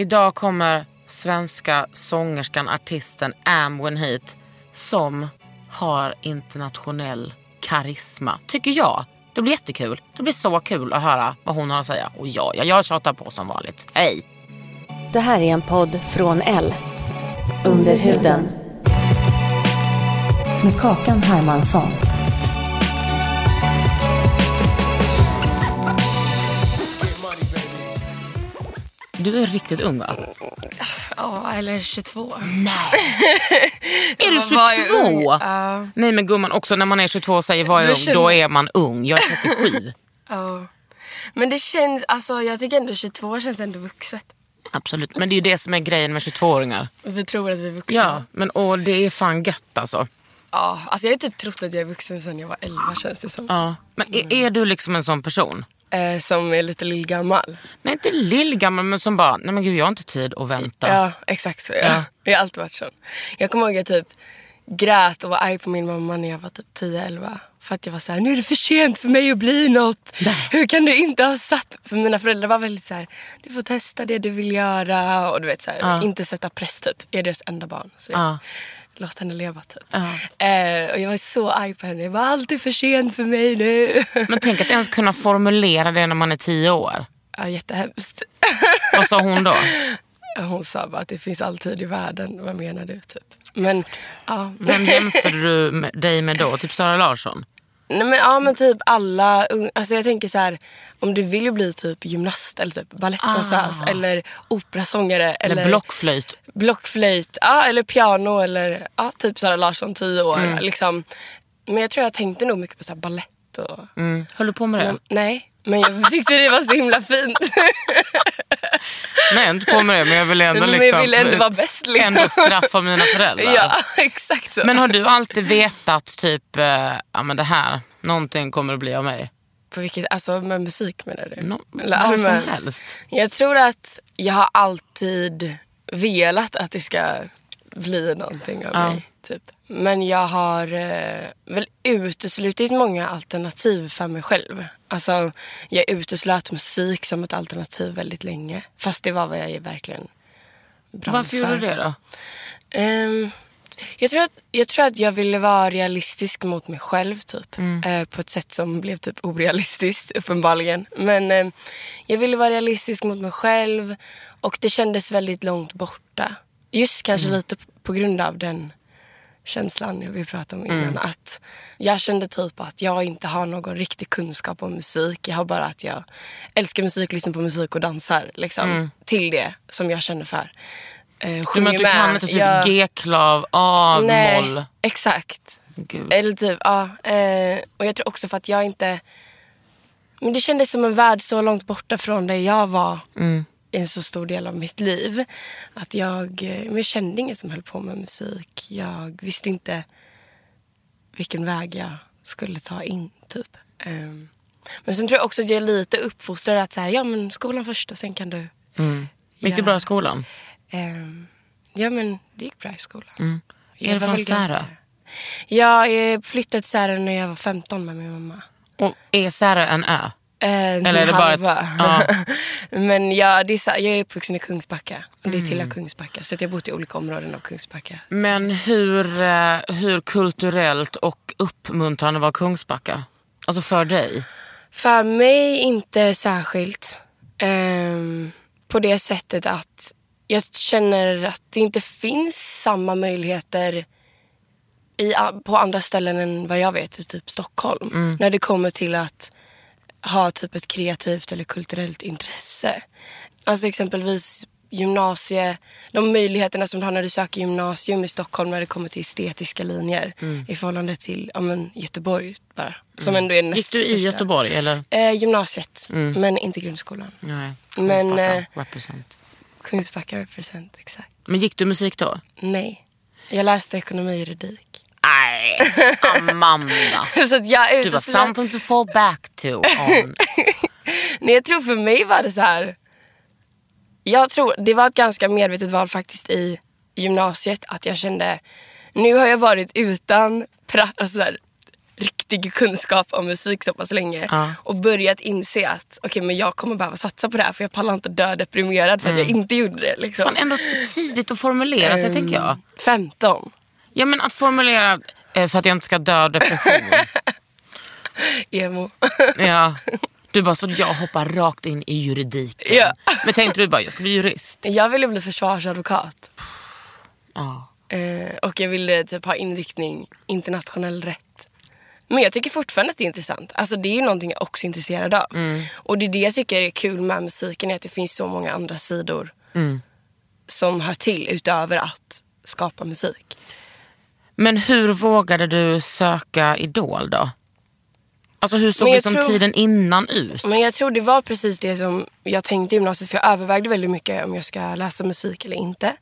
Idag kommer svenska sångerskan, artisten Amwen hit som har internationell karisma, tycker jag. Det blir jättekul. Det blir så kul att höra vad hon har att säga. Och ja, ja jag tjatar på som vanligt. Hej! Det här är en podd från L. Under huden. Med Kakan Hermansson. Du är riktigt ung va? Ja, eller 22. Är du Vad är 22? ung? Ja. Nej men gumman, också när man är 22 och säger vad är Då ung, då är man ung. Jag är 37. Ja. Men det känns, alltså jag tycker ändå 22 känns ändå vuxet. Absolut, men det är ju det som är grejen med 22-åringar. Vi tror att vi är vuxna. Ja, men och det är fan gött alltså. ja. Alltså jag har typ trott att jag är vuxen sedan jag var 11 känns det som. Ja. Men är, är du liksom en sån person? Eh, som är lite lillgammal. Nej inte lillgammal men som bara, nej men gud jag har inte tid att vänta. Ja, exakt så. Ja. Ja. Jag har alltid varit sån. Jag kommer ihåg att jag typ grät och var arg på min mamma när jag var typ 10-11. För att jag var så här, nu är det för sent för mig att bli något. Hur kan du inte ha satt... För mina föräldrar var väldigt så här, du får testa det du vill göra. Och du vet så här, Ja. inte sätta press typ. Jag är deras enda barn. Så jag, Ja. Låt henne leva typ. Ja. Eh, och jag var så arg på henne. Jag var alltid för sent för mig nu. Men tänk att ens kunna formulera det när man är tio år. ja, jättehemskt. Vad sa hon då? Hon sa bara att det finns alltid i världen. Vad menar du? Typ. Men ja. Vem jämförde du med- dig med då? Typ Sara Larsson? Nej, men, ja men typ alla alltså jag tänker så här om du vill ju bli typ gymnast eller typ balettdansös eller operasångare eller, Eller blockflöjt? blockflöjt, ja, eller piano eller ja, typ Sara Larsson 10 år. Mm. Liksom. Men jag tror jag tänkte nog mycket på så här ballett och Mm. Höll du på med det? men, nej. Men jag tyckte det var så himla fint. Nej, jag inte på med det men jag vill ändå, Men jag liksom, vill ändå vara bäst, liksom. ändå straffa mina föräldrar. ja, exakt så. Men har du alltid vetat typ, eh, ja men det här, någonting kommer att bli av mig? På vilket, alltså med musik menar du? Nå- Eller vad som helst. Jag tror att jag har alltid velat att det ska bli någonting av Ja. mig. Typ. Men jag har eh, väl uteslutit många alternativ för mig själv. Alltså, jag uteslöt musik som ett alternativ väldigt länge. Fast det var vad jag verkligen brann Varför för. gjorde du det då? Ehm, jag, tror att, jag tror att jag ville vara realistisk mot mig själv typ. Mm. Eh, på ett sätt som blev typ orealistiskt uppenbarligen. Men eh, jag ville vara realistisk mot mig själv och det kändes väldigt långt borta. Just kanske Mm. lite på grund av den känslan vi pratade om innan. Mm. Att jag kände typ att jag inte har någon riktig kunskap om musik. Jag har bara att jag älskar musik, lyssnar på musik och dansar. Liksom, Till det som jag känner för. Eh, Mm. Du, sjunger men, du med. kan inte typ Jag- G-klav, A, Nej, moll? exakt. Gud. Eller typ, ja. Eh, och jag tror också för att jag inte... Men det kändes som en värld så långt borta från där jag var Mm. En så stor del av mitt liv. Att jag, eh, jag kände ingen som höll på med musik. Jag visste inte vilken väg jag skulle ta in, typ. Ehm, men sen tror jag också att jag är lite uppfostrad att säga, ja men skolan först och sen kan du... Mm. Gick det bra i skolan? Ehm, ja men det gick bra i skolan. Mm. Jag Är du från ganska- Särö? Jag eh, flyttade till Särö när jag var 15 med min mamma. Och är Särö en ö? Eh, Eller är det bara ett- ja. Men jag, det är, så- jag är uppvuxen i Kungsbacka. Och Mm. det tillhör Kungsbacka. Så att jag har bott i olika områden av Kungsbacka. Men hur, eh, hur kulturellt och uppmuntrande var Kungsbacka? Alltså för dig? För mig inte särskilt. Ehm, på det sättet att jag känner att det inte finns samma möjligheter i, på andra ställen än vad jag vet i typ Stockholm. När det kommer till att ha typ ett kreativt eller kulturellt intresse. Alltså exempelvis gymnasie, de möjligheterna som du har när du söker gymnasium i Stockholm när det kommer till estetiska linjer i förhållande till ja, men, Göteborg bara. Som ändå är näst Gick du i största. Göteborg eller? Eh, gymnasiet, men inte grundskolan. Nej. Men, Kungsbacka, eh, represent. Kungsbacka represent, exakt. Men gick du musik då? Nej. Jag läste ekonomi och juridik. Nej, Amanda. Så att jag Du var something to fall back to. On. Nej, jag tror för mig var det så här. Jag tror det var ett ganska medvetet val faktiskt i gymnasiet. Att jag kände, nu har jag varit utan pra, alltså så här, riktig kunskap om musik så pass länge. Ja. Och börjat inse att okej men jag kommer behöva satsa på det här. För jag pallar inte dö deprimerad för att jag inte gjorde det. Liksom. Fan, ändå tidigt att formulera sig tänker jag. 15. Ja men att formulera eh, för att jag inte ska dö av depression. Emo. ja. Du bara, så jag hoppar rakt in i juridiken. Ja. Men tänkte du bara, jag ska bli jurist? jag ville bli försvarsadvokat. Ja. Eh, och jag ville typ ha inriktning internationell rätt. Men jag tycker fortfarande att det är intressant. Alltså det är ju någonting jag också är intresserad av. Och det är det jag tycker är kul med musiken. Är att det finns så många andra sidor som hör till utöver att skapa musik. Men hur vågade du söka Idol då? Alltså hur såg liksom tror- tiden innan ut? Men jag tror det var precis det som jag tänkte i gymnasiet. För jag övervägde väldigt mycket om jag ska läsa musik eller inte.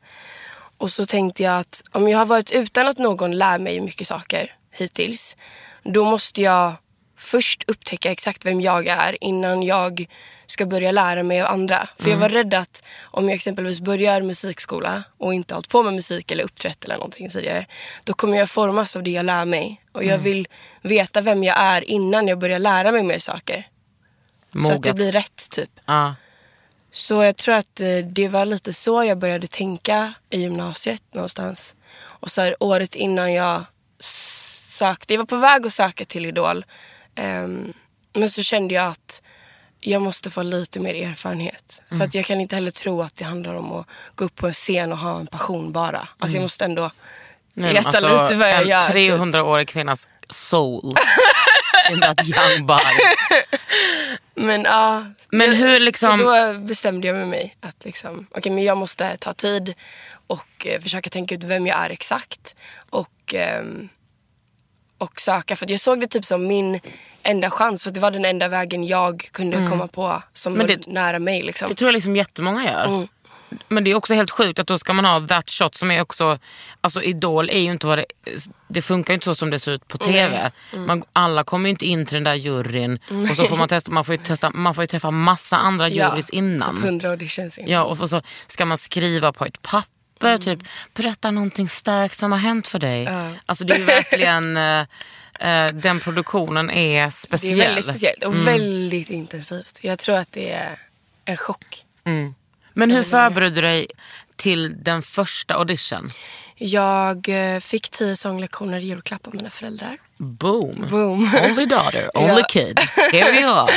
Och så tänkte jag att om jag har varit utan att någon lär mig mycket saker hittills. Då måste jag först upptäcka exakt vem jag är innan jag ska börja lära mig av andra. För jag var rädd att om jag exempelvis börjar musikskola och inte har hållit på med musik eller uppträtt eller någonting tidigare. Då kommer jag formas av det jag lär mig. Och jag vill veta vem jag är innan jag börjar lära mig mer saker. Så att det Mogat. blir rätt typ. Ja. Så jag tror att eh, det var lite så jag började tänka i gymnasiet någonstans. Och så här, året innan jag sökte, jag var på väg att söka till Idol. Ehm, men så kände jag att jag måste få lite mer erfarenhet. För att jag kan inte heller tro att det handlar om att gå upp på en scen och ha en passion bara. Alltså jag måste ändå Nej, veta men alltså, lite vad jag en gör. typ. 300-årig kvinnas soul. In that young body. Men ja. Men jag- hur liksom- Så då bestämde jag med mig att liksom, okej men jag måste ta tid och eh, försöka tänka ut vem jag är exakt. Och, ehm, och söka. För jag såg det typ som min enda chans. För det var den enda vägen jag kunde komma på som Mm. Men det- nära mig. Liksom. Det tror jag liksom jättemånga gör. Mm. Men det är också helt sjukt att då ska man ha that shot som är också, alltså Idol är ju inte vad det, det funkar ju inte så som det ser ut på TV. Mm. Man, alla kommer ju inte in till den där juryn och så får man testa, man får ju, testa, man får ju träffa massa andra jurys innan. Typ 100 auditions innan. Ja, och så ska man skriva på ett papper, typ berätta någonting starkt som har hänt för dig. Ja. Alltså det är verkligen, eh, eh, den produktionen är Det speciell. är väldigt speciellt och Mm. väldigt intensivt. Jag tror att det är en chock. Men hur förbereder du dig till den första audition? Jag eh, fick tio sånglektioner i julklapp av mina föräldrar. Boom. Boom. Only daughter, only Ja. kid. Here we are.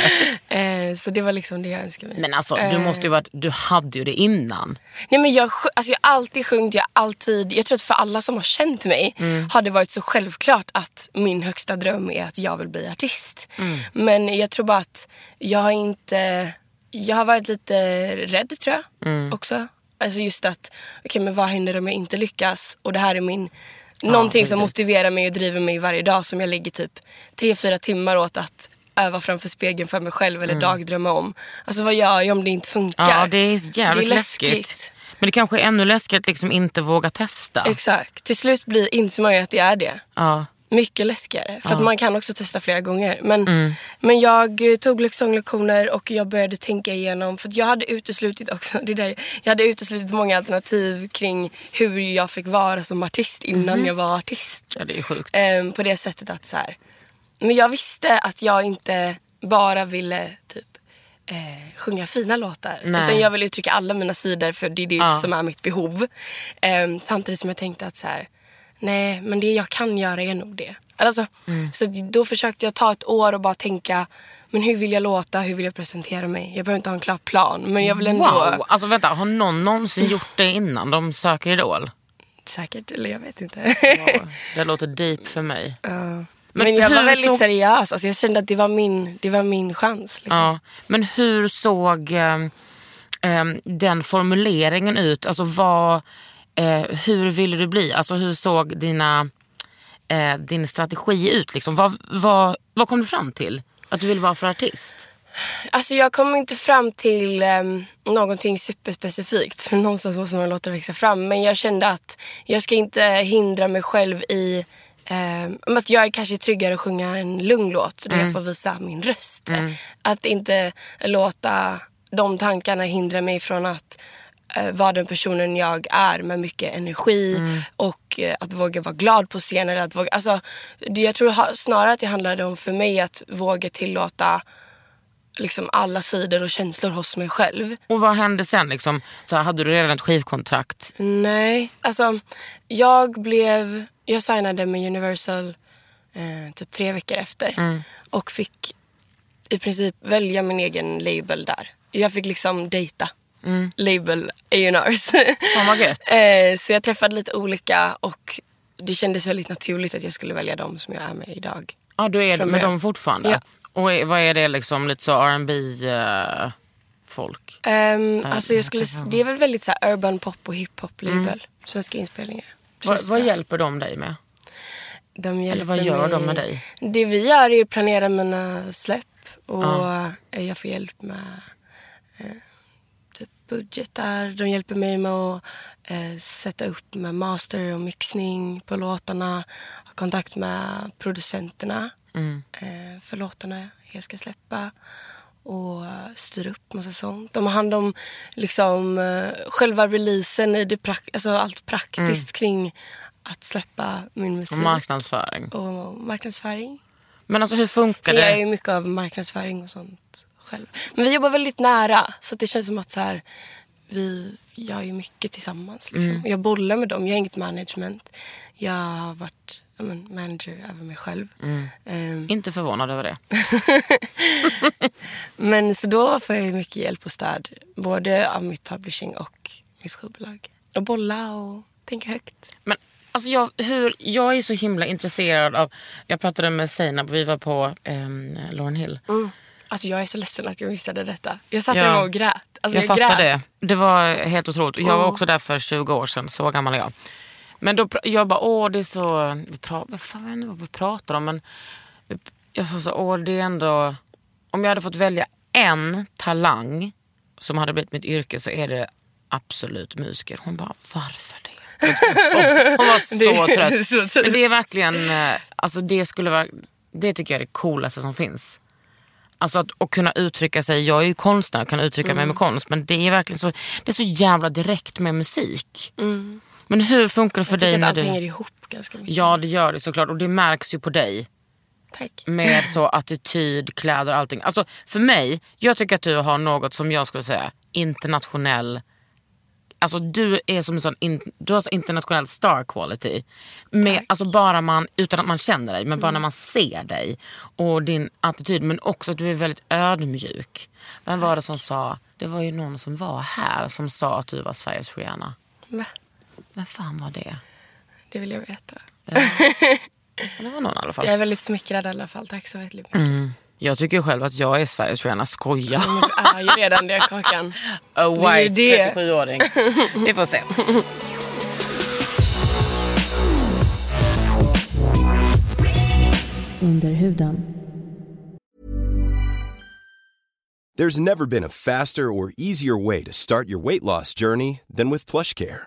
Eh, så det var liksom det jag önskade mig. Men alltså, du Eh. måste ju varit, du hade ju det innan. Nej, men jag, alltså, jag har alltid sjungit, jag alltid, jag tror att för alla som har känt mig har det varit så självklart att min högsta dröm är att jag vill bli artist. Men jag tror bara att jag har inte, jag har varit lite rädd tror jag också. Alltså just att, okej men vad händer om jag inte lyckas? Och det här är min, någonting som motiverar mig och driver mig varje dag som jag lägger typ tre, fyra timmar åt att öva framför spegeln för mig själv eller dagdrömma om. Alltså vad gör jag om det inte funkar? Ja, det är jävligt Det är läskigt. läskigt. Men det kanske är ännu läskigt att liksom inte våga testa. Exakt. Till slut blir, inser man ju att det är det. Ja. Mycket läskigare. För att man kan också testa flera gånger. Men, Mm. men jag eh, tog sånglektioner och jag började tänka igenom. För att jag hade uteslutit också. Det där, jag hade uteslutit många alternativ kring hur jag fick vara som artist innan Mhm. jag var artist. ja, det är sjukt. Ehm, på det sättet att så här. Men jag visste att jag inte bara ville typ eh, sjunga fina låtar. Nej. Utan jag vill uttrycka alla mina sidor för det är det Ja. som är mitt behov. Ehm, samtidigt som jag tänkte att så här, nej men det jag kan göra är nog det. Alltså, Mm. Så då försökte jag ta ett år och bara tänka, men hur vill jag låta, hur vill jag presentera mig? Jag behöver inte ha en klar plan, men jag vill ändå... Wow! Alltså vänta, har någon någonsin gjort det innan de söker Idol? Säkert, eller jag vet inte. Ja, det låter deep för mig. men, Men jag var väldigt såg- seriös. Alltså, jag kände att det var min, det var min chans. Liksom. Ja, men hur såg ehm, ehm, den formuleringen ut? Alltså vad, eh, hur ville du bli? Alltså hur såg dina, eh, din strategi ut? Liksom? Vad, vad, vad kom du fram till att du ville vara för artist? Alltså jag kom inte fram till um, någonting superspecifikt. Någonstans måste man låta det växa fram. Men jag kände att jag ska inte hindra mig själv i um, att jag är kanske tryggare att sjunga en lugn låt där jag får visa min röst. Att inte låta de tankarna hindra mig från att eh, vara den personen jag är med mycket energi och eh, att våga vara glad på scen. Eller att våga, alltså, jag tror snarare att det handlade om för mig att våga tillåta liksom alla sidor och känslor hos mig själv. Och vad hände sen? Liksom? Så hade du redan ett skivkontrakt? Nej, alltså jag blev, jag signade med Universal eh, typ tre veckor efter och fick i princip välja min egen label där. Jag fick liksom dejta label A&Rs. Gött. eh, så jag träffade lite olika och det kändes väldigt naturligt att jag skulle välja dem som jag är med idag. Ja, du är med dem fortfarande? Ja. Och vad är det liksom? Lite så R&B eh, folk? Ja, alltså jag skulle, det är väl väldigt så urban pop och hiphop label. Svenska inspelningar. Trivs vad hjälper de dig med? De hjälper vad gör mig. de med dig? Det vi gör är att planera mina släpp. Och Ja. jag får hjälp med eh, budgetar. De hjälper mig med att eh, sätta upp med master och mixning på låtarna. Ha kontakt med producenterna Mm. eh, för låtarna jag ska släppa. Och styra upp massa sånt. De har hand om liksom, eh, själva releasen, i det prak- alltså allt praktiskt kring att släppa min musik. Och marknadsföring? och marknadsföring. Men alltså hur Så funkar jag är det? mycket av marknadsföring och sånt själv. Men vi jobbar väldigt nära. Så det känns som att så här, vi gör ju mycket tillsammans. Liksom. Mm. Jag bollar med dem. Jag har inget management. Jag har varit ja, men, manager över mig själv. Mm. Ehm, Inte förvånad över det. men så då får jag mycket hjälp och stöd. Både av mitt publishing och mitt skivbolag. Och bolla och tänka högt. Men alltså jag, hur, jag är så himla intresserad av... Jag pratade med Seinab, vi var på um, Lauren Hill. Alltså jag är så ledsen att jag missade detta. Jag satt Ja. och grät. Alltså, jag fattar grät. det. Det var helt otroligt. Jag var också där för 20 år sedan, så gammal är jag. Men då, jag bara, åh det är så... Vi pra, vad fan jag vad vi pratar om men jag sa så, åh det är ändå... Om jag hade fått välja en talang som hade blivit mitt yrke så är det absolut musiker. Hon bara, varför det? Hon var trött. så trött. Men det är verkligen, eh, alltså det skulle vara, det tycker jag är det coolaste som finns. Alltså att, att kunna uttrycka sig, jag är ju konstnär och kan uttrycka mig med konst men det är verkligen så, det är så jävla direkt med musik. Men hur funkar det för Jag dig tycker att när allt du... hänger ihop ganska mycket. Ja det gör det såklart och det märks ju på dig. Tack. Med så attityd, kläder, allting. Alltså för mig, jag tycker att du har något som jag skulle säga internationell Alltså du är som en sån in, du har så internationell star quality. Med, alltså bara man, utan att man känner dig, men bara när man ser dig. Och din attityd, men också att du är väldigt ödmjuk. Vem var det som sa, det var ju någon som var här som sa att du var Sveriges Rihanna. Va? Vem fan var det? Det vill jag veta. Det var någon i alla fall. Jag är väldigt smickrad i alla fall. Tack så väldigt mycket. Mm. Jag tycker själv att jag är Sveriges Rihanna, skoja. Men du är ju redan det, Kakan. A Det är ju white det. 37-åring. Vi får se. Under huden. There's never been a faster or easier way to start your weight loss journey than with PlushCare.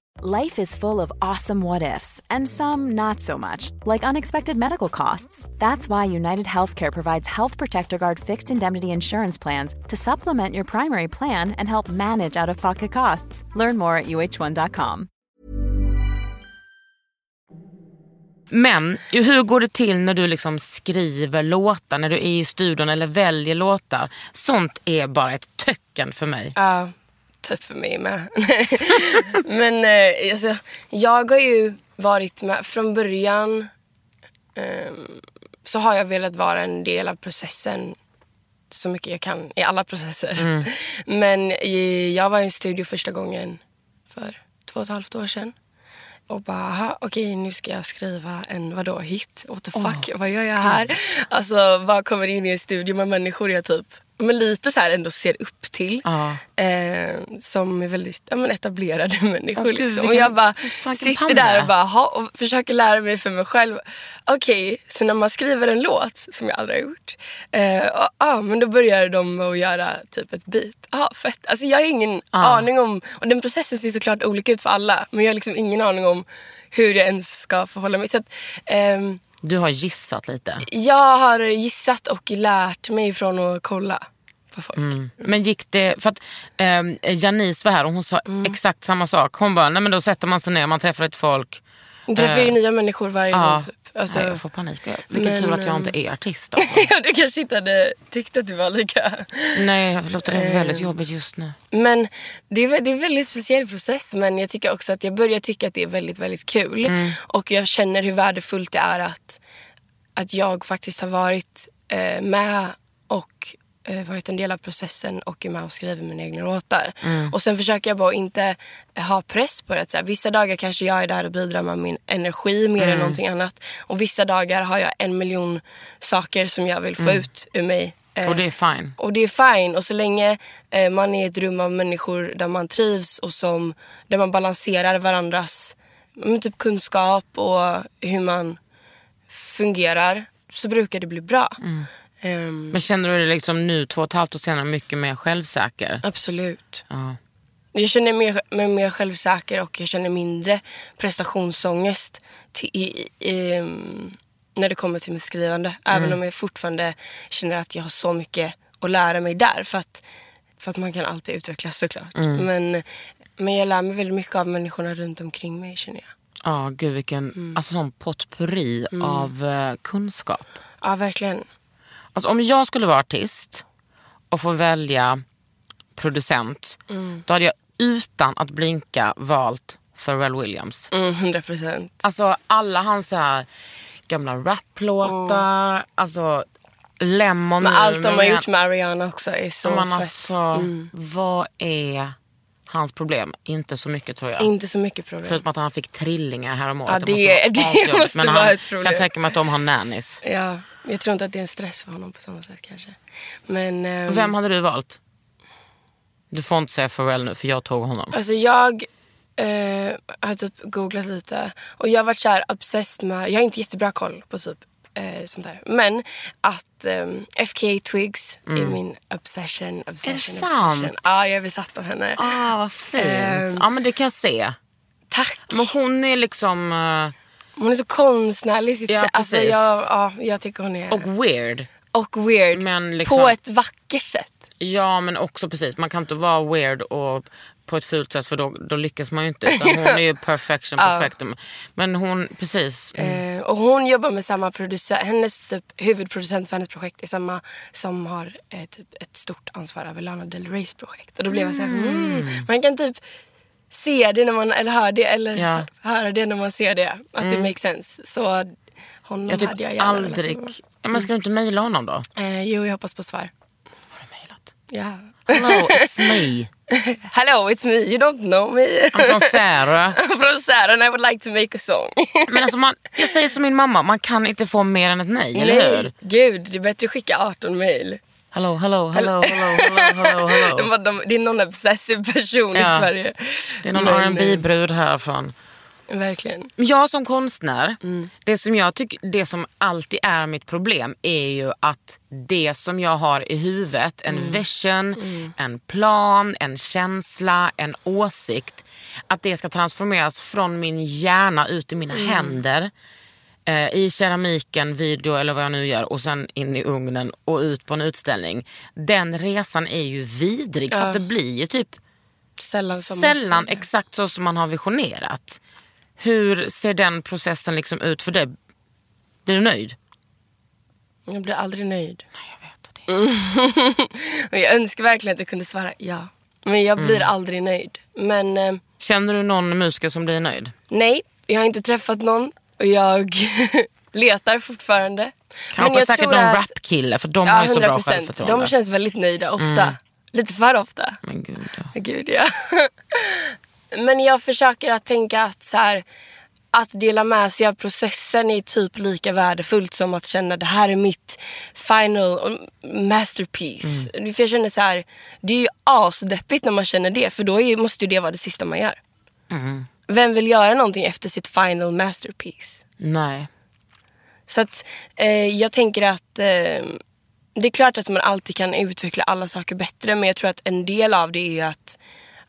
Life is full of awesome what ifs, and some not so much, like unexpected medical costs. That's why United Healthcare provides Health Protector Guard fixed indemnity insurance plans to supplement your primary plan and help manage out of pocket costs. Learn more at uh1.com. Men hur går det till när du liksom skriver låtar, när du är i studion eller väljer låtar? Sånt är bara ett töcken för mig. Ja, typ för mig med. Men eh, alltså, jag har ju varit med från början. ehm, så har jag velat vara en del av processen så mycket jag kan i alla processer. Men i, jag var i en studio första gången för två och ett halvt år sedan. Och bara, aha, okej nu ska jag skriva en vadå, hit? What the fuck, vad gör jag här? Alltså vad kommer in i en studio med människor jag typ men lite så här ändå ser upp till. Ja. Eh, som är väldigt ja, men etablerade människor. Gud, liksom. Och jag bara sitter där och, bara, ha, och försöker lära mig för mig själv. Okej, så när man skriver en låt, som jag aldrig har gjort. Eh, och, ah, men då börjar de med att göra typ ett beat. Ah, fett. Alltså, jag har ingen aning om, och den processen ser såklart olika ut för alla. Men jag har liksom ingen aning om hur jag ens ska förhålla mig. Så att, ehm, Du har gissat lite. jag har gissat och lärt mig från att kolla på folk. Men gick det, för att eh, Janice var här och hon sa Mm. exakt samma sak. Hon bara, nej men då sätter man sig ner, man träffar ett folk. Jag träffar ju nya människor varje Ja. gång. Typ. Alltså, nej, jag får panik. Vilken men, tur att jag inte är artist. Alltså. du kanske inte hade tyckt att det var lika. nej, jag låter det väldigt Ehm. jobbigt just nu. Men det är, det är en väldigt speciell process. Men jag tycker också att jag börjar tycka att det är väldigt, väldigt kul. Mm. Och jag känner hur värdefullt det är att, att jag faktiskt har varit eh, med och varit en del av processen och är med och skriver mina egna låtar. Mm. Och sen försöker jag bara inte ha press på det. Så här, vissa dagar kanske jag är där och bidrar med min energi mer Mm. än någonting annat. Och vissa dagar har jag en miljon saker som jag vill få ut ur mig. Eh, Mm. Och det är fine. och det är fine. Och så länge eh, man är i ett rum av människor där man trivs och som, där man balanserar varandras typ kunskap och hur man fungerar så brukar det bli bra. Ehm, Men känner du dig liksom nu, två och ett halvt år senare, mycket mer självsäker? absolut. Ja. Jag känner mig mer, självsäker och jag känner mindre prestationsångest till, i, i, ehm, när det kommer till mitt skrivande. Även om jag fortfarande känner att jag har så mycket att lära mig där. För att, för att man kan alltid utvecklas såklart. Men, men jag lär mig väldigt mycket av människorna runt omkring mig känner jag. Ja, gud vilken Mm. alltså, sån potpurri av eh, kunskap. Ja, verkligen. Alltså, om jag skulle vara artist och få välja producent, Mm. då hade jag utan att blinka valt Pharrell Williams. Mm, 100 procent. Alltså alla hans så här gamla raplåtar, alltså Lemon Men allt de har gjort med Ariana också är så fett. alltså, vad är hans problem? Inte så mycket tror jag. Inte så mycket problem. Förutom att han fick trillingar häromåret. Ja, måste det- vara det måste Men vara han ett problem. kan tänka mig att de har nannies. Ja, jag tror inte att det är en stress för honom på samma sätt kanske. Men... ehm, Vem hade du valt? Du får inte säga Pharrell nu för jag tog honom. Alltså jag eh, har typ googlat lite och jag har varit så här obsessed med, jag har inte jättebra koll på typ eh, sånt där. Men att ehm, FKA Twigs är min obsession, obsession, Mm. sant? obsession. Ja, jag är besatt av henne. Ah, vad fint. Ehm. ja men det kan jag se. Tack! Men hon är liksom... eh, Hon är så konstnärlig i sitt Ja, sätt. Alltså jag, ja, jag tycker hon är... och weird. och weird. Men liksom- På ett vackert sätt. Ja men också precis, man kan inte vara weird och på ett fult sätt för då, då lyckas man ju inte. Utan hon är ju perfection, perfect. Men hon, precis. Mm. Eh, och hon jobbar med samma producent, hennes typ, huvudproducent för hennes projekt är samma som har eh, typ ett stort ansvar över Lana Del Reys projekt. Och då blev jag så här, mm. man kan typ se det när man, eller höra det, eller Ja. Mm. höra det när man ser det. Att det makes sense. Så honom Jag hade typ jag gärna aldrig... Ja, men ska du inte mejla honom då? Eh, jo, jag hoppas på svar. Har du mejlat? Ja. Hello, it's me. Hello, it's me. You don't know me. I'm from Sarah. From and I would like to make a song. Men alltså man, jag säger som min mamma, man kan inte få mer än ett nej, eller hur? Nej, gud. Det är bättre att skicka 18 mejl. Hello, hello, hello, hello, hello, hello, De, hello. var- de, det är någon obsessiv person i Ja. Sverige. Det är någon rb brud här från Verkligen. Jag som konstnär, det, som jag tycker, det som alltid är mitt problem är ju att det som jag har i huvudet, en vision, en plan, en känsla, en åsikt, att det ska transformeras från min hjärna ut i mina händer. Eh, I keramiken, video eller vad jag nu gör och sen in i ugnen och ut på en utställning. Den resan är ju vidrig för att det blir ju typ Sällan sällan exakt så som man har visionerat. Hur ser den processen liksom ut för dig? Blir du nöjd? Jag blir aldrig nöjd. Jag vet det. Och jag önskar verkligen att jag kunde svara ja. Men jag blir aldrig nöjd. Men eh, Känner du någon musiker som blir nöjd? nej, jag har inte träffat någon. Och jag letar fortfarande. Kanske jag säkert tror någon att- rapkille för de Ja, har ju så bra 100%. självförtroende. Mm. De känns väldigt nöjda ofta. Lite för ofta. Men gud, ja. Gud ja. Men jag försöker att tänka att så här, att dela med sig av processen är typ lika värdefullt som att känna det här är mitt final och masterpiece. Mm. För jag känner så här, det är ju asdeppigt när man känner det för då är, måste ju det vara det sista man gör. Mm. Vem vill göra någonting efter sitt final masterpiece? Nej. Så att eh, jag tänker att eh, det är klart att man alltid kan utveckla alla saker bättre men jag tror att en del av det är att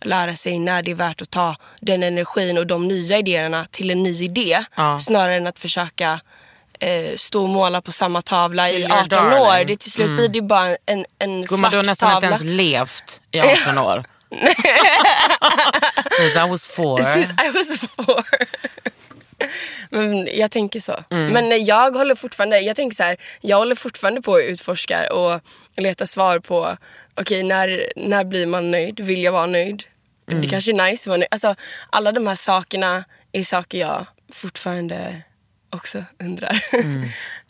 lära sig när det är värt att ta den energin och de nya idéerna till en ny idé Ja. snarare än att försöka eh, stå och måla på samma tavla i Kill 18 your darling. år. Det till slut blir det bara en, en Gumman, svart du har nästan tavla. inte ens levt i 18 år. Since I was four. Since I was four. Men jag tänker så. Mm. Men jag håller fortfarande, jag tänker så här, jag håller fortfarande på att utforska och leta svar på, okej när, när blir man nöjd? Vill jag vara nöjd? Mm. Det kanske är nice att vara nöjd. Alltså, alla de här sakerna är saker jag fortfarande också undrar.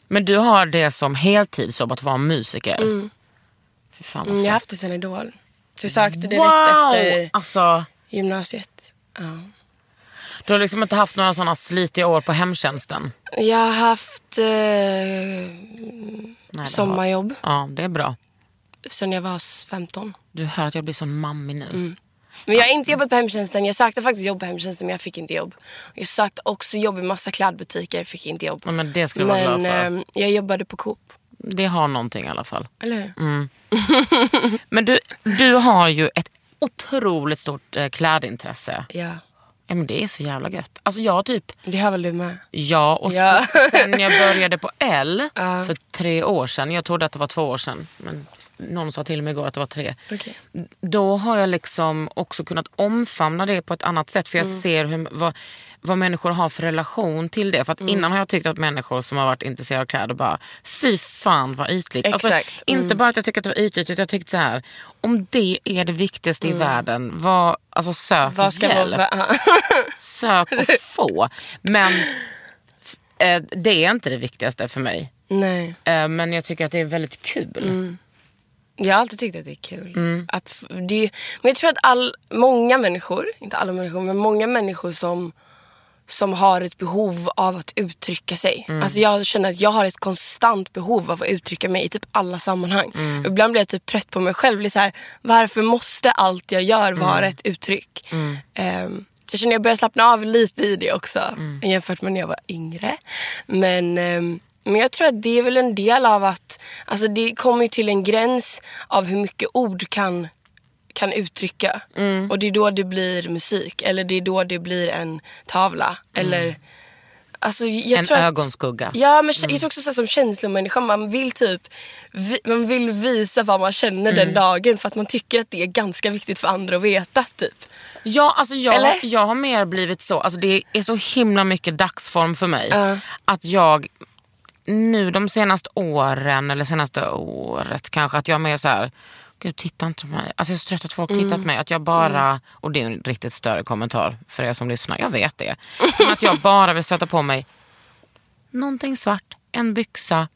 Men du har det som heltidsjobb att vara musiker. Fy fan Mm, jag har haft det sedan Idol. Jag sökte direkt wow! efter Alltså, gymnasiet. Ja. du har liksom inte haft några sådana slitiga år på hemtjänsten? Jag har haft eh, Nej, det har- sommarjobb. Ja, det är bra. Sen jag var 15. Du hör att jag blir sån mammig nu. Mm. Men jag har inte jobbat på hemtjänsten. Jag sökte faktiskt jobb på hemtjänsten men jag fick inte jobb. Jag sökte också jobb i massa klädbutiker, fick inte jobb. Ja, men det ska du vara Men glad för. ehm, jag jobbade på Coop. Det har någonting i alla fall. Eller hur? Mm. Men du, du har ju ett otroligt stort eh, klädintresse. Ja. Ja, men det är så jävla gött. Alltså jag typ, Det har väl du med? ja och Ja. sen jag började på L för tre år sedan. Jag trodde att det var två år sedan. Men någon sa till mig igår att det var tre. Okej. Då har jag liksom också kunnat omfamna det på ett annat sätt. För jag Mm. ser hur, vad, vad människor har för relation till det. För att Mm. innan har jag tyckt att människor som har varit intresserade av kläder bara, fy fan vad ytligt. Alltså, Exakt. Mm. Inte bara att jag tycker att det var ytligt utan jag tyckte så här. Om det är det viktigaste i världen, vad, alltså sök Mm. Vad ska hjälp. vara... Sök och få. Men eh, det är inte det viktigaste för mig. Nej. Eh, men jag tycker att det är väldigt kul. Mm. Jag har alltid tyckt att det är kul. Mm. Att, det, men jag tror att all, många människor, inte alla människor, men många människor som, som har ett behov av att uttrycka sig. Mm. Alltså jag känner att jag har ett konstant behov av att uttrycka mig i typ alla sammanhang. Mm. Ibland blir jag typ trött på mig själv. Är så här, varför måste allt jag gör vara Mm. ett uttryck? Ehm, så jag känner att jag börjar slappna av lite i det också. Mm. Jämfört med när jag var yngre. Men, ehm, men jag tror att det är väl en del av att alltså det kommer ju till en gräns av hur mycket ord kan, kan uttrycka. Och det är då det blir musik. Eller det är då det blir en tavla. Eller, alltså, jag En tror att, ögonskugga. Ja, men jag tror också så som känslomänniska, man vill typ vi, man vill visa vad man känner den dagen för att man tycker att det är ganska viktigt för andra att veta. Typ. Ja, alltså jag, Eller? jag har mer blivit så, alltså det är så himla mycket dagsform för mig. Ja. Att jag nu de senaste åren, eller senaste året kanske, att jag är mer så här. Gud, titta inte på mig. Alltså jag är så trött att folk tittar på mig. Att jag bara, och det är en riktigt större kommentar för er som lyssnar, jag vet det. Men att jag bara vill sätta på mig någonting svart, en byxa,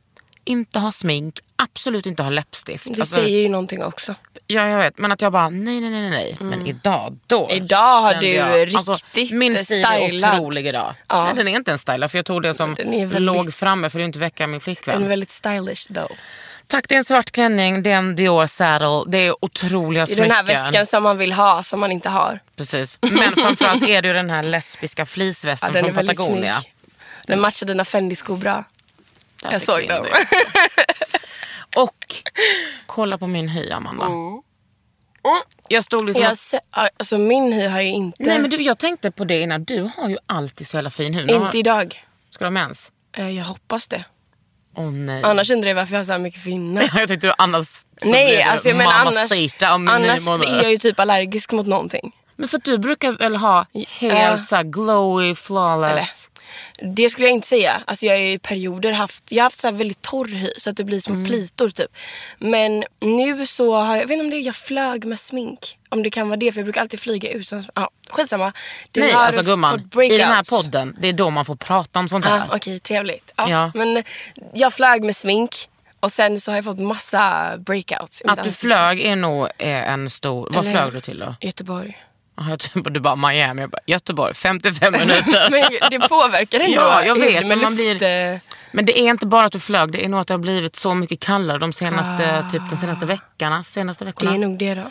inte ha smink, absolut inte ha läppstift. Det Alltså, säger ju någonting också. Ja, jag vet. Men att jag bara, nej, nej, nej, nej. Men idag, då Mm. Idag har du jag, alltså, riktigt Min stil är stylad. otrolig idag. Ja. Nej, den är inte en stylad för jag tog det som Den är väldigt- låg framme för att inte väcka min flickvän. En väldigt stylish though. Tack, det är en svart klänning, det är en Dior saddle, det är otroliga I smycken. den här väskan som man vill ha, som man inte har. Precis. Men framförallt är det ju den här lesbiska Ja, fleecevästen den är från Patagonia. snygg. Den matchar dina Fendi-skor bra. Där Jag såg dem. Och kolla på min hy, Amanda. Jag stod liksom... Jag se, alltså min hy har ju inte... Nej men du, jag tänkte på det innan. Du har ju alltid så jävla fin hy. Nu har- inte idag. Ska du ha mens? Eh, Jag hoppas det. Åh nej. Annars undrar jag varför jag har så här mycket finnar. jag tyckte du annars Nej, alltså jag menar annars, om annars är jag ju typ allergisk mot någonting. Men för att du brukar väl ha helt Ja. så glowy, flawless. Det skulle jag inte säga. Alltså jag har i perioder haft, jag har haft så här väldigt torr hy så att det blir små Mm. plitor typ. Men nu så har jag, jag vet inte om det är jag flög med smink. Om det kan vara det för jag brukar alltid flyga utan, ja skitsamma. Det Nej har alltså gumman, i den här podden, det är då man får prata om sånt här. Ja, Okej, trevligt. Ja, Ja. Men jag flög med smink och sen så har jag fått massa breakouts. Att du flög är nog eh, en stor... Vad flög du till då? Göteborg. Typ, du bara Miami, jag bara, Göteborg, 55 minuter. Men det påverkar ändå. Ja, jag vet, men man blir- eh, Men det är inte bara att du flög, det är nog att det har blivit så mycket kallare de senaste, typ den senaste veckorna. Senaste Det veckorna. är nog det då.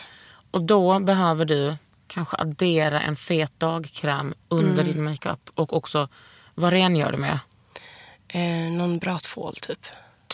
Och då behöver du kanske addera en fet dagkräm under Mm. din makeup. Och också, vad rengör du med? Eh, någon bra tvål typ.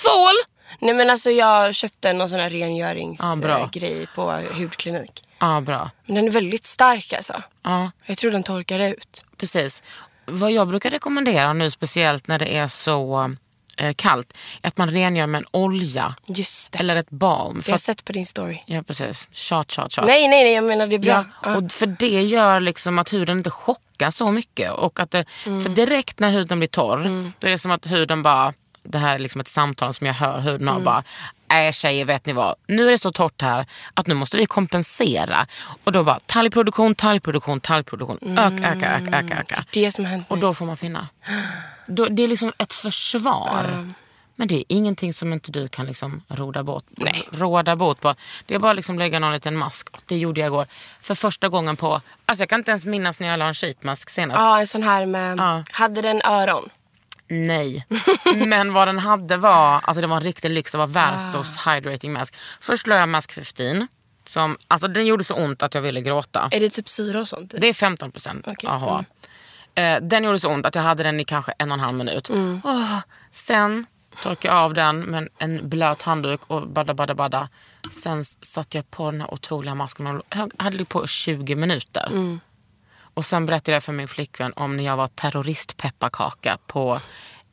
Tvål! Nej men alltså jag köpte någon sån här Ja, bra. rengöringsgrej på hudklinik. Ja, bra. Men den är väldigt stark alltså. Ja, Jag tror den torkar ut. precis. Vad jag brukar rekommendera nu, speciellt när det är så eh, kallt, är att man rengör med en olja Just det. eller ett balm. jag har sett på din story. ja, precis. Tjat, tjat, tjat. Nej nej nej jag menar det är bra. Ja, och för det gör liksom att huden inte chockar så mycket. Och att det, För direkt när huden blir torr, då är det som att huden bara, det här är liksom ett samtal som jag hör huden ha bara, äh tjejer vet ni vad, nu är det så torrt här att nu måste vi kompensera. Och då bara talgproduktion, talgproduktion, talgproduktion, öka, öka, öka, öka, öka. Det är det som hänt Och då får man finna. Då, det är liksom ett försvar. Men det är ingenting som inte du kan liksom råda bot, Nej. råda bot på. Det är bara liksom lägga någon liten mask. Det gjorde jag igår. För första gången på... Alltså jag kan inte ens minnas när jag la en sheetmask senast. Ja en sån här med, Ja. hade den öron? Nej. Men vad den hade var, alltså det var en riktig lyx. Det var Versos hydrating mask. Först la jag mask 15. Som, alltså den gjorde så ont att jag ville gråta. Är det typ syra och sånt? Det är 15 procent Okej, AHA. Eh, den gjorde så ont att jag hade den i kanske en och en halv minut. Åh, sen torkade jag av den med en blöt handduk och badda, badda, badda. Sen satte jag på den här otroliga masken och hade på 20 minuter. Och sen berättade jag för min flickvän om när jag var terroristpepparkaka på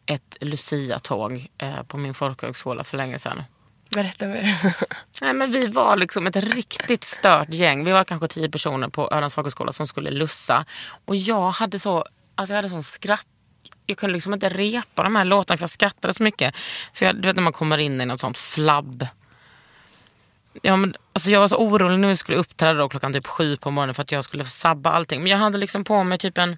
ett Lucia-tåg eh, på min folkhögskola för länge sedan. Berätta mer. Nej, men vi var liksom ett riktigt stört gäng. Vi var kanske tio personer på Ölands folkhögskola som skulle lussa. Och jag hade så, alltså jag hade sån skratt. Jag kunde liksom inte repa de här låtarna för jag skrattade så mycket. För jag, du vet när man kommer in i något sånt flabb. Ja, men, alltså jag var så orolig när vi skulle uppträda då, klockan typ sju på morgonen för att jag skulle sabba allting. Men jag hade liksom på mig typ en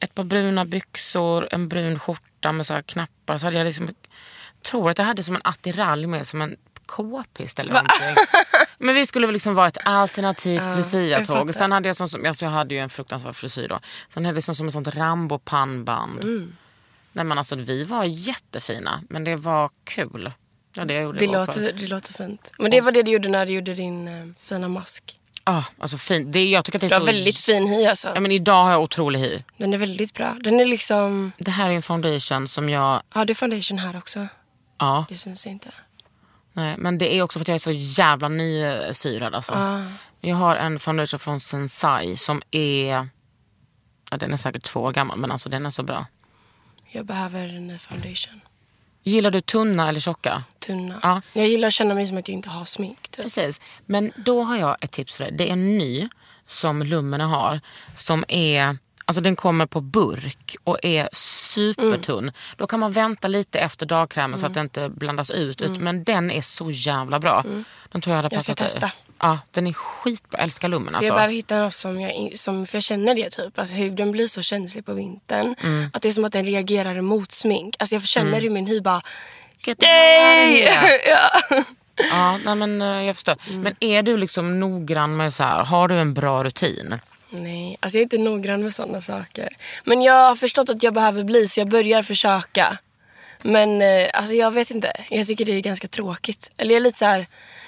ett par bruna byxor, en brun skjorta med så här knappar. Så hade jag liksom, tror att jag hade som en attiralj med som en k-pist eller någonting. Men vi skulle väl liksom vara ett alternativt jag Lucia-tåg. Sen hade jag, som, alltså jag hade ju en fruktansvärd frisyr då. Sen hade jag sån som ett sånt Rambo-pannband. Mm. Nej men alltså vi var jättefina, men det var kul. Ja, det Det låter, det låter fint. Men det var det du gjorde när du gjorde din eh, fina mask. Ah, alltså fint. Det, jag tycker att det är Du har så... väldigt fin hy alltså. Ja, men idag har jag otrolig hy. Den är väldigt bra. Den är liksom... Det här är en foundation som jag... Ja, det är foundation här också. Ja, Det syns inte. nej, men det är också för att jag är så jävla nysyrad. Alltså. Ah. Jag har en foundation från Sensai som är... Ja, den är säkert två år gammal, men alltså den är så bra. Jag behöver en ny foundation. Gillar du tunna eller tjocka? Tunna. Ja. Jag gillar att känna mig som att jag inte har smink. Typ. Precis. Men då har jag ett tips för dig. Det är en ny som Lumene har. Som är, alltså den kommer på burk och är supertunn. Mm. Då kan man vänta lite efter dagkrämen så att det inte blandas ut. ut. Men den är så jävla bra. Den tror jag hade Mm. Jag ska passat dig. Ja, den är skitbra. Jag älskar Lumen För alltså. jag behöver hitta något som jag, som, för jag känner det typ. Alltså huden blir så känslig på vintern. Mm. Att det är som att den reagerar emot smink. Alltså jag känner hur min hy bara... Here. ja. Ja, nej, men eh, jag förstår. Mm. Men är du liksom noggrann med så här, har du en bra rutin? Nej, alltså jag är inte noggrann med sådana saker. Men jag har förstått att jag behöver bli så jag börjar försöka. Men eh, alltså jag vet inte. Jag tycker det är ganska tråkigt. Eller jag är lite så här.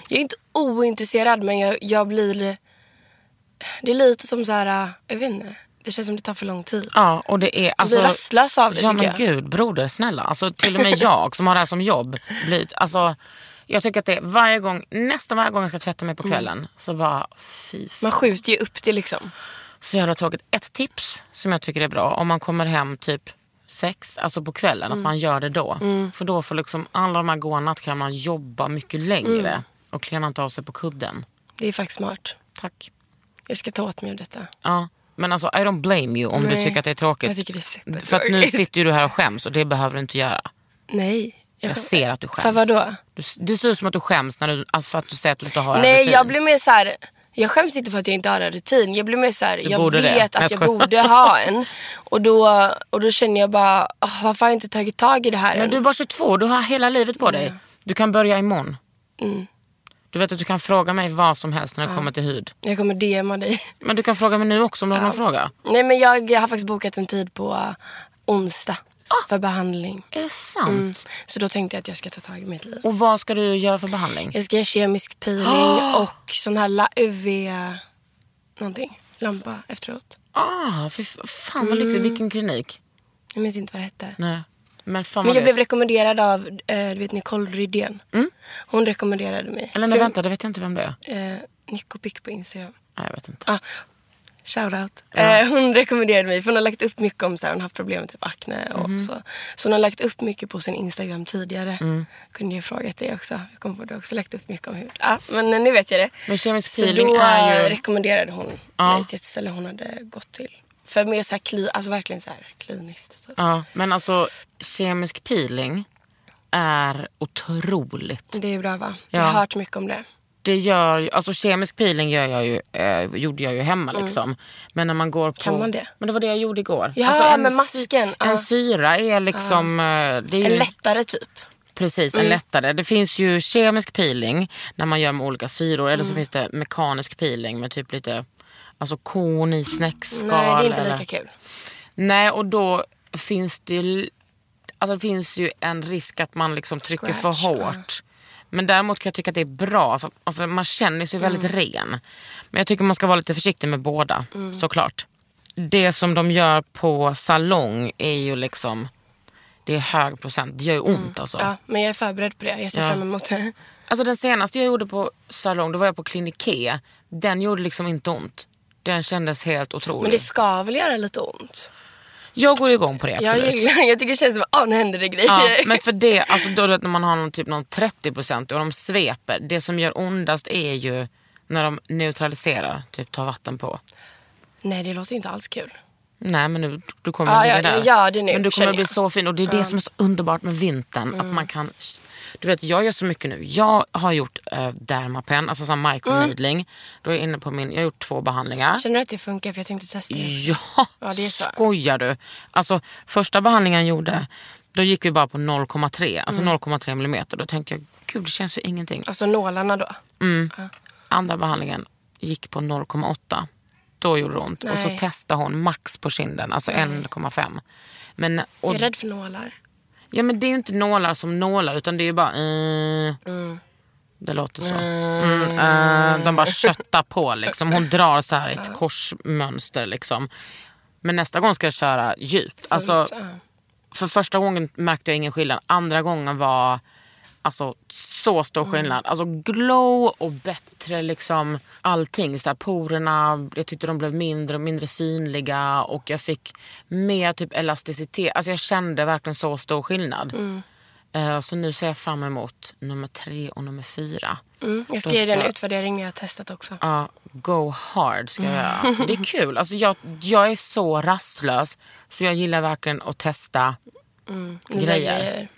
Jag är inte ointresserad men jag, jag blir... Det är lite som så här, jag vet inte. Det känns som det tar för lång tid. Ja, och det är... Jag Alltså, blir rastlös av det Ja tycker men jag. gud, broder snälla. Alltså, till och med jag som har det här som jobb. Blir, alltså, jag tycker att det är varje gång, nästan varje gång jag ska tvätta mig på Mm. kvällen så bara fy fan. Man skjuter ju upp det liksom. Så jävla tråkigt. Ett tips som jag tycker är bra om man kommer hem typ sex, alltså på kvällen, Mm. att man gör det då. För då får liksom alla de här goa nattkrämarna jobba mycket längre Mm. Och klä inte av sig på kudden. Det är faktiskt smart. Tack. Jag ska ta åt mig av detta. Ja. Men alltså I don't blame you om du Nej, tycker att det är tråkigt. jag tycker det är supertråkigt. För att nu sitter ju du här och skäms och det behöver du inte göra. Nej. Jag ser att du skäms. För vadå? Du, det ser ut som att du skäms när du, alltså för att du säger att du inte har en Nej, rutin. jag blir mer så här. Jag skäms inte för att jag inte har en rutin. Jag blir mer så här, Du jag det. vet Jag att jag skojar. borde ha en. Och då, och då känner jag bara, "Åh, varför har jag inte tagit tag i det här Men än? du är bara 22, du har hela livet på dig. Du kan börja imorgon. Mm. Du vet att du kan fråga mig vad som helst när det kommer till hud. Jag kommer DMa dig. Men du kan fråga mig nu också om du har någon fråga. Nej men jag, jag har faktiskt bokat en tid på uh, onsdag Ah. för behandling. Är det sant? Mm. Så då tänkte jag att jag ska ta tag i mitt liv. Och vad ska du göra för behandling? Jag ska göra kemisk peeling och sån här UV någonting. Lampa efteråt. Ah, fy f- fan vad lyxigt. Vilken klinik? Jag minns inte vad det hette. Nej. Men fan Men jag blev rekommenderad av eh, du vet Nicole Rydén. Hon rekommenderade mig. Eller nej, För- vänta, det vet jag inte vem det är. Eh, Nico Pick på Instagram. Nej, jag vet inte. Ah, Shoutout. Eh, hon rekommenderade mig för hon har lagt upp mycket om så här, hon har haft problem med typ akne och Mhm. så. Så hon har lagt upp mycket på sin Instagram tidigare. Mm. Kunde jag frågat dig också. Jag kom på det också. Lagt upp mycket om hud. Ja, men eh, nu vet jag det. Men kemisk Så peeling då är ju... rekommenderade hon Ja. mig till ett ställe hon hade gått till. För mer så här kli, alltså verkligen så här kliniskt. Typ. Ja, men alltså kemisk peeling är otroligt. Det är bra va? Ja. Jag har hört mycket om det. Det gör alltså kemisk peeling gör jag ju, eh, gjorde jag ju hemma liksom. Men när man går på... Mm. Kan man det? Men det var det jag gjorde igår. Ja, alltså en med masken. En syra är liksom... eh, Det är En ju, lättare typ. Precis, Mm. en lättare. Det finns ju kemisk peeling när man gör med olika syror. Eller så Mm. finns det mekanisk peeling med typ lite alltså korn i snäckskal. Nej, det är inte eller- lika kul. Nej, och då finns det ju, alltså det finns ju en risk att man liksom trycker Scratch, för hårt. Men däremot kan jag tycka att det är bra. Alltså, alltså man känner sig väldigt Mm. ren. Men jag tycker man ska vara lite försiktig med båda, såklart. Det som de gör på salong är ju liksom, det är hög procent. Det gör ju ont alltså. Mm. Ja, men jag är förberedd på det. Jag ser Ja. fram emot det. Alltså den senaste jag gjorde på salong, då var jag på Clinique. Den gjorde liksom inte ont. Den kändes helt otrolig. Men det ska väl göra lite ont? Jag går igång på det Jag, absolut. gillar, jag tycker det känns som att åh, nu händer det grejer. Ja, men för det, alltså då, när man har någon, typ någon 30% och de sveper. Det som gör ondast är ju när de neutraliserar, typ tar vatten på. Nej, det låter inte alls kul. Nej men nu, du kommer Ja, bli ja, där. det nu, men du kommer bli jag. så fin och det är det som är så underbart med vintern. Att man kan, du vet jag gör så mycket nu. Jag har gjort eh, Dermapen, alltså sån microneedling. Då är jag inne på min, jag har gjort två behandlingar. Känner du att det funkar? För jag tänkte testa det. Ja, Ja, det är så. skojar du? Alltså första behandlingen jag gjorde, då gick vi bara på 0,3. Alltså Mm. 0,3 millimeter. Då tänkte jag, gud det känns ju ingenting. Alltså nålarna då? Andra behandlingen gick på 0,8. Då gjorde det ont. Och så Nej. testade hon max på kinden, alltså 1,5. Men, och, Jag är rädd för nålar. Ja, men det är ju inte nålar som nålar utan det är ju bara... eh, Det låter så. Mm, eh, de bara köttar på liksom. Hon drar så här ett korsmönster liksom. Men nästa gång ska jag köra djupt. Alltså, för första gången märkte jag ingen skillnad. Andra gången var alltså, så stor skillnad. Alltså glow och bättre liksom allting. Så här, porerna, jag tyckte de blev mindre och mindre synliga och jag fick mer typ elasticitet. Alltså jag kände verkligen så stor skillnad. Eh, så nu ser jag fram emot nummer tre och nummer fyra. Mm. Jag ska ge dig en utvärdering när jag har testat också. Ja, go hard ska jag göra. Det är kul. Alltså jag, jag är så rastlös så jag gillar verkligen att testa Nya grejer.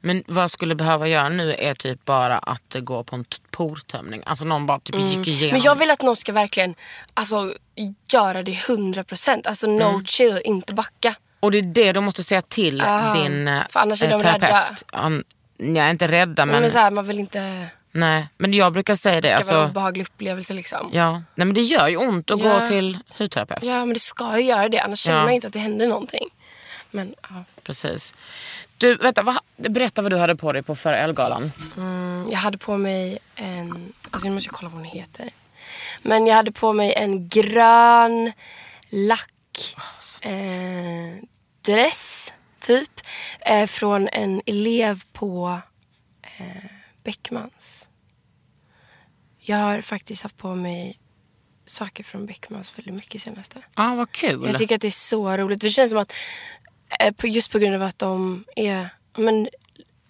Men vad jag skulle behöva göra nu är typ bara att gå på en portömning. Alltså någon bara typ gick igenom. Men jag vill att någon ska verkligen alltså, göra det 100%. Alltså no Mm. chill, inte backa. Och det är det du måste säga till Ah, din eh, för annars är de terapeut. rädda. Nej, inte rädda men, Men, så här, man vill inte... nej. men jag brukar säga det. Det ska vara en Alltså, obehaglig upplevelse liksom. ja. nej, men det gör ju ont att Ja. gå till hudterapeut. Ja men det ska ju göra det annars känner Ja. man inte att det händer någonting. Men ja. Precis. Du, vänta, vad, berätta vad du hade på dig på förra Elgalan. Mm, jag hade på mig en... Alltså nu måste jag kolla vad hon heter. Men jag hade på mig en grön lack eh, dress, typ. Eh, från en elev på eh, Beckmans. Jag har faktiskt haft på mig saker från Beckmans väldigt mycket senaste. Ja, vad kul. Jag tycker att det är så roligt. Det känns som att just på grund av att de är men,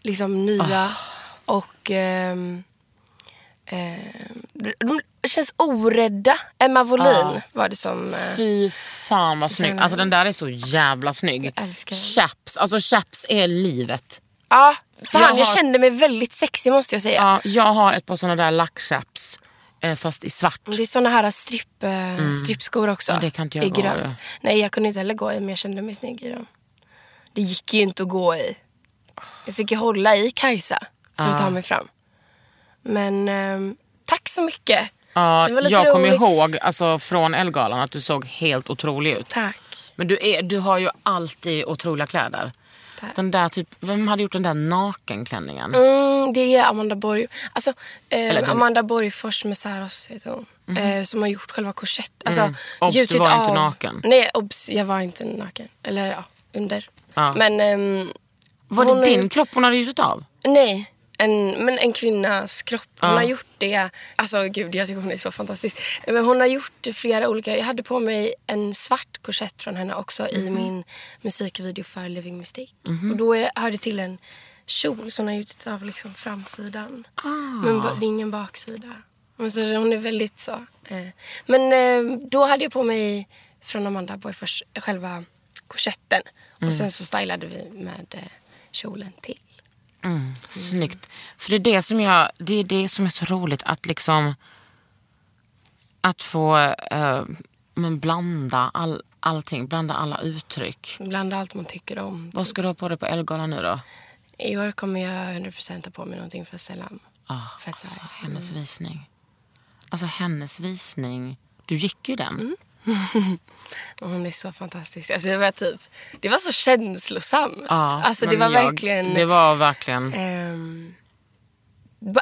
liksom nya Ah. och ehm, de känns orädda. Emma Wollin var det som... eh, Fy fan vad snygg. Alltså den där är så jävla snygg. Chaps, alltså chaps är livet. Ja, fan Jag jag, har- kände mig väldigt sexig måste jag säga. Ja, jag har ett par såna där lackchaps. Eh, fast i svart. Det är såna här stripp, eh, strippskor också. Mm. Ja, I grönt. Nej, jag kunde inte heller gå i men jag kände mig snygg i dem. Det gick ju inte att gå i. Jag fick ju hålla i Kajsa för att ta mig fram. Men ehm, tack så mycket. Ja, jag kommer ihåg alltså, från Elgalan att du såg helt otrolig ut. Tack. Men du, är, du har ju alltid otroliga kläder. Tack. Den där typ, vem hade gjort den där nakenklänningen? Mm, det är Amanda Borg. Alltså, eh, Amanda Borgfors med Säros heter hon. Eh, som har gjort själva korsett. Alltså, Mm. Obs, du var inte av- naken. Nej, obs, jag var inte naken. Eller ja, under. Ja. Men ehm, Var det din kropp hon hade gjutit av? Nej, en, men en kvinnas kropp. Hon Ja. har gjort det. Alltså gud, jag tycker hon är så fantastisk. Men hon har gjort flera olika. Jag hade på mig en svart korsett från henne också Mhm. i min musikvideo för Living Mistake. Och då är, hör det till en kjol som hon har gjort av liksom framsidan. Ah. Men det är ingen baksida. Men så hon är väldigt så. Eh. Men eh, då hade jag på mig från Amanda Borgfors själva korsetten. Mm. Och sen så stylade vi med eh, kjolen till. Snyggt. För det är det som jag, det är det som är så roligt att liksom att få eh, men blanda all, allting, blanda alla uttryck. Blanda allt man tycker om. Vad ska du ha på dig på Elgalan nu då? I år kommer jag 100% ta på mig någonting för Selam. Ah, Fett alltså, så. hennes visning. Alltså hennes visning. Du gick ju den. Och Hon är så fantastisk. Alltså det, var typ, det var så känslosamt. Ja, alltså det var jag- verkligen... Det var verkligen... ehm,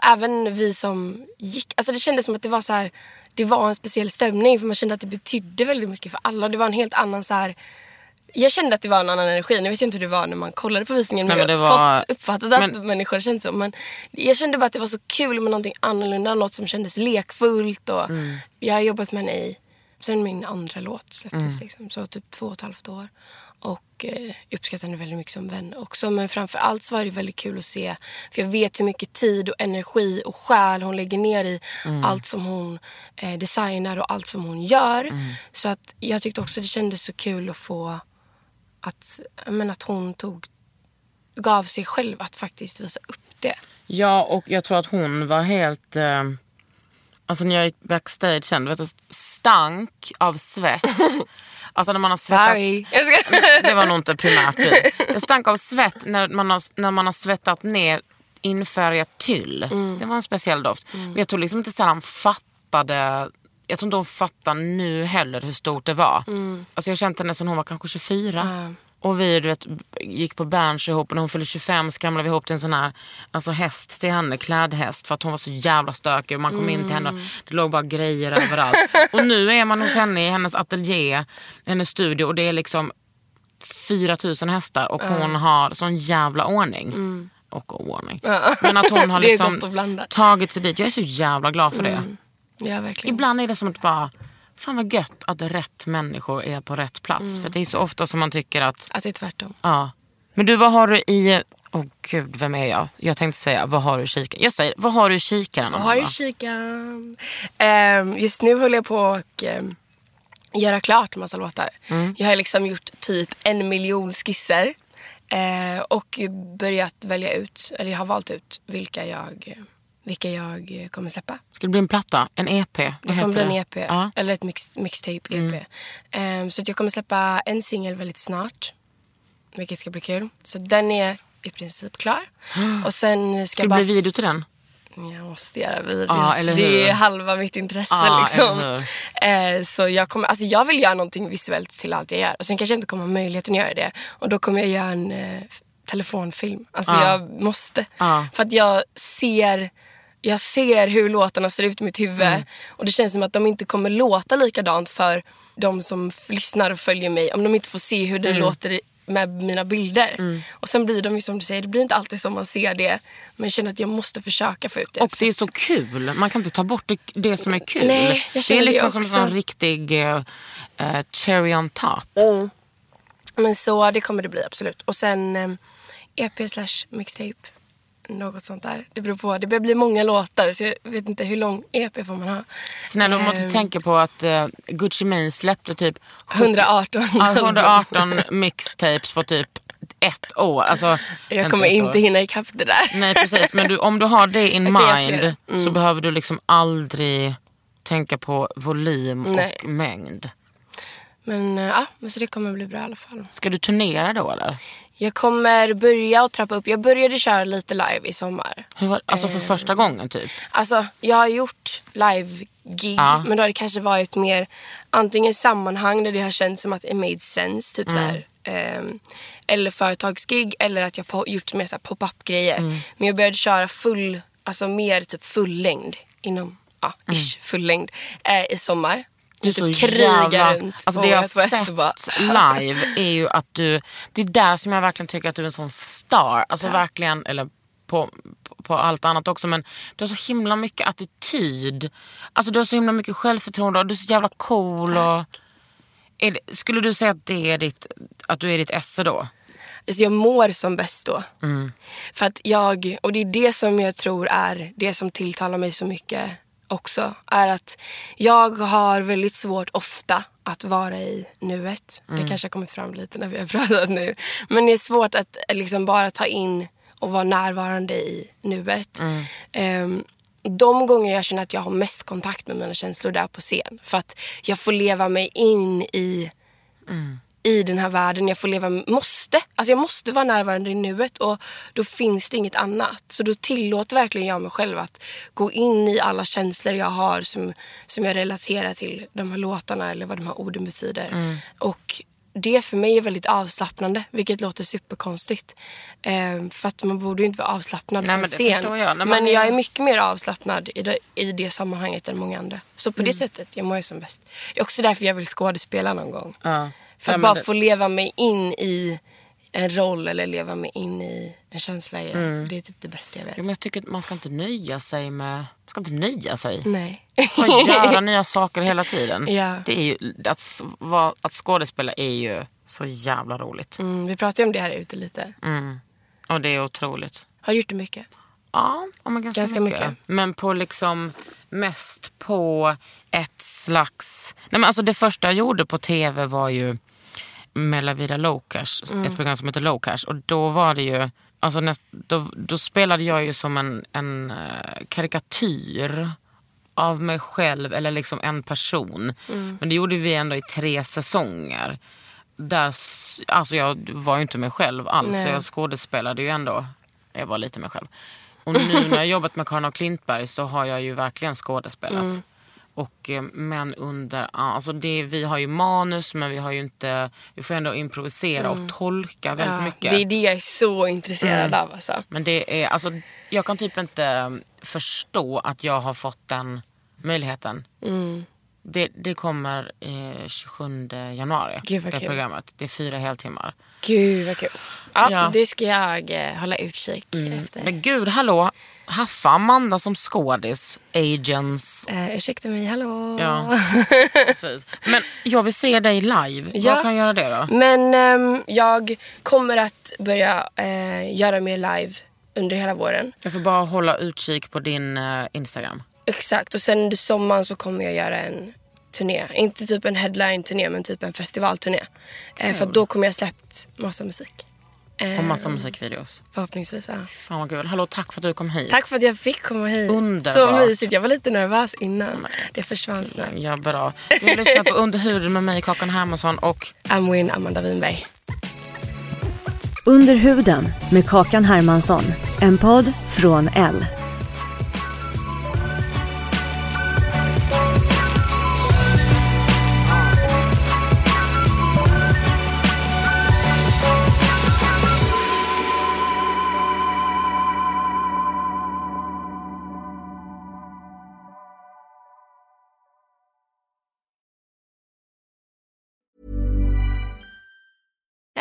även vi som gick. Alltså det kändes som att det var så här, det var en speciell stämning. För man kände att det betydde väldigt mycket för alla. Det var en helt annan så här... Jag kände att det var en annan energi. Nu vet jag inte hur det var när man kollade på visningen. Nej, men jag har var- fått uppfattat att men- människor kände så. Men jag kände bara att det var så kul med någonting annorlunda. Något som kändes lekfullt. Och Mm. Jag har jobbat med henne i, sen min andra låt släpptes. Mm. Liksom, så typ två och ett halvt år. Och eh, uppskattar henne väldigt mycket som vän också. Men framför allt var det väldigt kul att se. För jag vet hur mycket tid och energi och själ hon lägger ner i Mm. allt som hon eh, designar och allt som hon gör. Mm. Så att jag tyckte också det kändes så kul att få att, menar, att hon tog, gav sig själv att faktiskt visa upp det. Ja, och jag tror att hon var helt... Eh, alltså när jag gick backstage sen, du vet, det stank av svett. alltså när man har svettat... Sorry. Det var nog inte primärt du. Det stank av svett när man har, när man har svettat ner infärgat tyll. Mm. Det var en speciell doft. Men jag tror liksom inte Salam fattade jag tror inte hon fattar nu heller hur stort det var. Alltså jag har känt henne sedan hon var kanske 24. Och vi du vet, gick på Berns ihop och när hon fyllde 25 skramlade vi ihop till en sån här alltså häst till henne, klädhäst för att hon var så jävla stökig och man kom in till henne och det låg bara grejer överallt. Och nu är man hos henne i hennes ateljé, hennes studio och det är liksom 4000 hästar och hon har sån jävla ordning. Och oordning. Men att hon har liksom tagit sig dit. Jag är så jävla glad för det. Ja, verkligen. Ibland är det som att bara, fan vad gött att rätt människor är på rätt plats. För det är så ofta som man tycker att, Att det är tvärtom. ja. Men du vad har du i, åh gud vem är jag? Jag tänkte säga, vad har du i kikaren? Jag säger, vad har du i kikaren Jag har ju Amanda? kikan. Um, just nu håller jag på att um, göra klart massa låtar. Jag har liksom gjort typ en miljon skisser. eh, och börjat välja ut, eller jag har valt ut vilka jag, vilka jag kommer släppa. Ska det bli en platta? En EP? Det kommer bli en. EP, Ja. eller ett mix, mixtape EP. Ehm, så att jag kommer släppa en singel väldigt snart. Vilket ska bli kul. Så den är i princip klar. Och sen ska, Ska det bli video till den? Jag måste göra videos. Hur? det är halva mitt intresse. Ja, liksom. eh, så jag, kommer, alltså jag vill göra någonting visuellt till allt jag gör. Och sen kanske jag inte kommer ha möjligheten att göra det. Och då kommer jag göra en eh, telefonfilm. Alltså Ja. jag måste. För att jag ser, jag ser hur låtarna ser ut i mitt huvud. Mm. Och det känns som att de inte kommer låta likadant för de som lyssnar och följer mig. Om de inte får se hur det Mm. låter med mina bilder. Och sen blir de ju som du säger, det blir inte alltid som man ser det. Men jag känner att jag måste försöka få ut det. Och det är så kul. Man kan inte ta bort det, det som är kul. Nej, jag det är känner det liksom som en riktig eh, cherry on top. Men så det kommer det bli absolut. Och sen eh, EP slash mixtape. Något sånt där. Det beror på. Det börjar bli många låtar så jag vet inte hur lång EP får man ha. Snälla, du måste Ehm. tänka på att eh, Gucci Mane släppte typ 118 ja, album. 118 mixtapes på typ ett år. Alltså, Jag kommer inte år. hinna ikapp det där. Nej precis, men du, om du har det in mind. Mm. så behöver du liksom aldrig tänka på volym Nej. och mängd. Men eh, ja, men så det kommer bli bra i alla fall. Ska du turnera då eller? Jag kommer börja och trappa upp. Jag började köra lite live i sommar. Hur var, alltså Eh. för första gången typ? Alltså, jag har gjort live-gig, Ja. men då har det kanske varit mer antingen sammanhang där det har känts som att it made sense, typ så här, ehm, eller företagsgig, eller att jag har gjort mer pop-up grejer. Men jag började köra full, alltså mer typ full längd inom, ja, ish, full längd eh, i sommar. Du typ krigar jävla... runt Alltså på det jag har sett live är ju att du... Det är där som jag verkligen tycker att du är en sån star. Alltså verkligen, eller på, på allt annat också. Men du har så himla mycket attityd. Alltså du har så himla mycket självförtroende och du är så jävla cool. Och, det, skulle du säga att, det är ditt, att du är ditt esse då? Alltså jag mår som bäst då. Mm. För att jag, och det är det som jag tror är det som tilltalar mig så mycket också. Är att jag har väldigt svårt ofta att vara i nuet. Mm. Det kanske har kommit fram lite när vi har pratat nu. Men det är svårt att liksom bara ta in och vara närvarande i nuet. Mm. Ehm, de gånger jag känner att jag har mest kontakt med mina känslor där på scen. För att jag får leva mig in i i den här världen. Jag får leva, måste, alltså jag måste vara närvarande i nuet och då finns det inget annat. Så då tillåter verkligen jag mig själv att gå in i alla känslor jag har som, som jag relaterar till de här låtarna eller vad de här orden betyder. Och det för mig är väldigt avslappnande, vilket låter superkonstigt. Ehm, för att man borde ju inte vara avslappnad Nej, på en scen. jag. Men jag är mycket mer avslappnad i det, i det sammanhanget än många andra. Så på det sättet, jag mår ju som bäst. Det är också därför jag vill skådespela någon gång. Ja. För Ja, att bara det- få leva mig in i en roll eller leva mig in i en känsla. Mm. Det är typ det bästa jag vet. Jo, men jag tycker att man ska inte nöja sig med... Man ska inte nöja sig. Nej. Man göra nya saker hela tiden. Ja. Det är ju, att, att skådespela är ju så jävla roligt. Mm, vi pratade om det här ute lite. Och det är otroligt. Har du gjort det mycket? Ja, ja men ganska, Ganska mycket. mycket. Men på liksom mest på ett slags... Nej men alltså det första jag gjorde på tv var ju med La Vida Low Cash, ett program som heter Low Cash. Och då var det ju, alltså näst, då, då spelade jag ju som en, en eh, karikatyr av mig själv eller liksom en person. Men det gjorde vi ändå i tre säsonger. Där, alltså jag var ju inte mig själv alls. Nej. Jag skådespelade ju ändå. Jag var lite mig själv. Och nu när jag jobbat med Karin af Klintberg så har jag ju verkligen skådespelat. Och, eh, men under, alltså det, vi har ju manus men vi har ju inte, vi får ändå improvisera och tolka väldigt Ja, mycket. Det är det jag är så intresserad av. Alltså. Men det är, alltså, jag kan typ inte eh, förstå att jag har fått den möjligheten. Mm. Det, det kommer eh, 27 januari, Gud, det kul. programmet. Det är fyra heltimmar. Gud vad kul. Ja, Ja. Det ska jag eh, hålla utkik efter. Men gud, hallå! Haffa Amanda som skådis, agents. Eh, ursäkta mig, hallå. Ja, precis. Men jag vill se dig live. Ja. Vad kan jag göra det då? Men ehm, jag kommer att börja eh, göra mer live under hela våren. Jag får bara hålla utkik på din eh, Instagram. Exakt. Och sen under sommaren så kommer jag göra en turné. Inte typ en headline-turné men typ en festivalturné. Eh, för att då kommer jag släppt massa musik. Och massa musikvideos. Förhoppningsvis, ja. Fan vad kul. Hallå, tack för att du kom hit. Tack för att jag fick komma hit. Underbart. Så mysigt. Jag var lite nervös innan. Det försvann snabbt. Ja, bra. Du har lyssnat på Under huden med mig, Kakan Hermansson. Och Amwin Amanda Winberg. Under huden med Kakan Hermansson. En podd från L.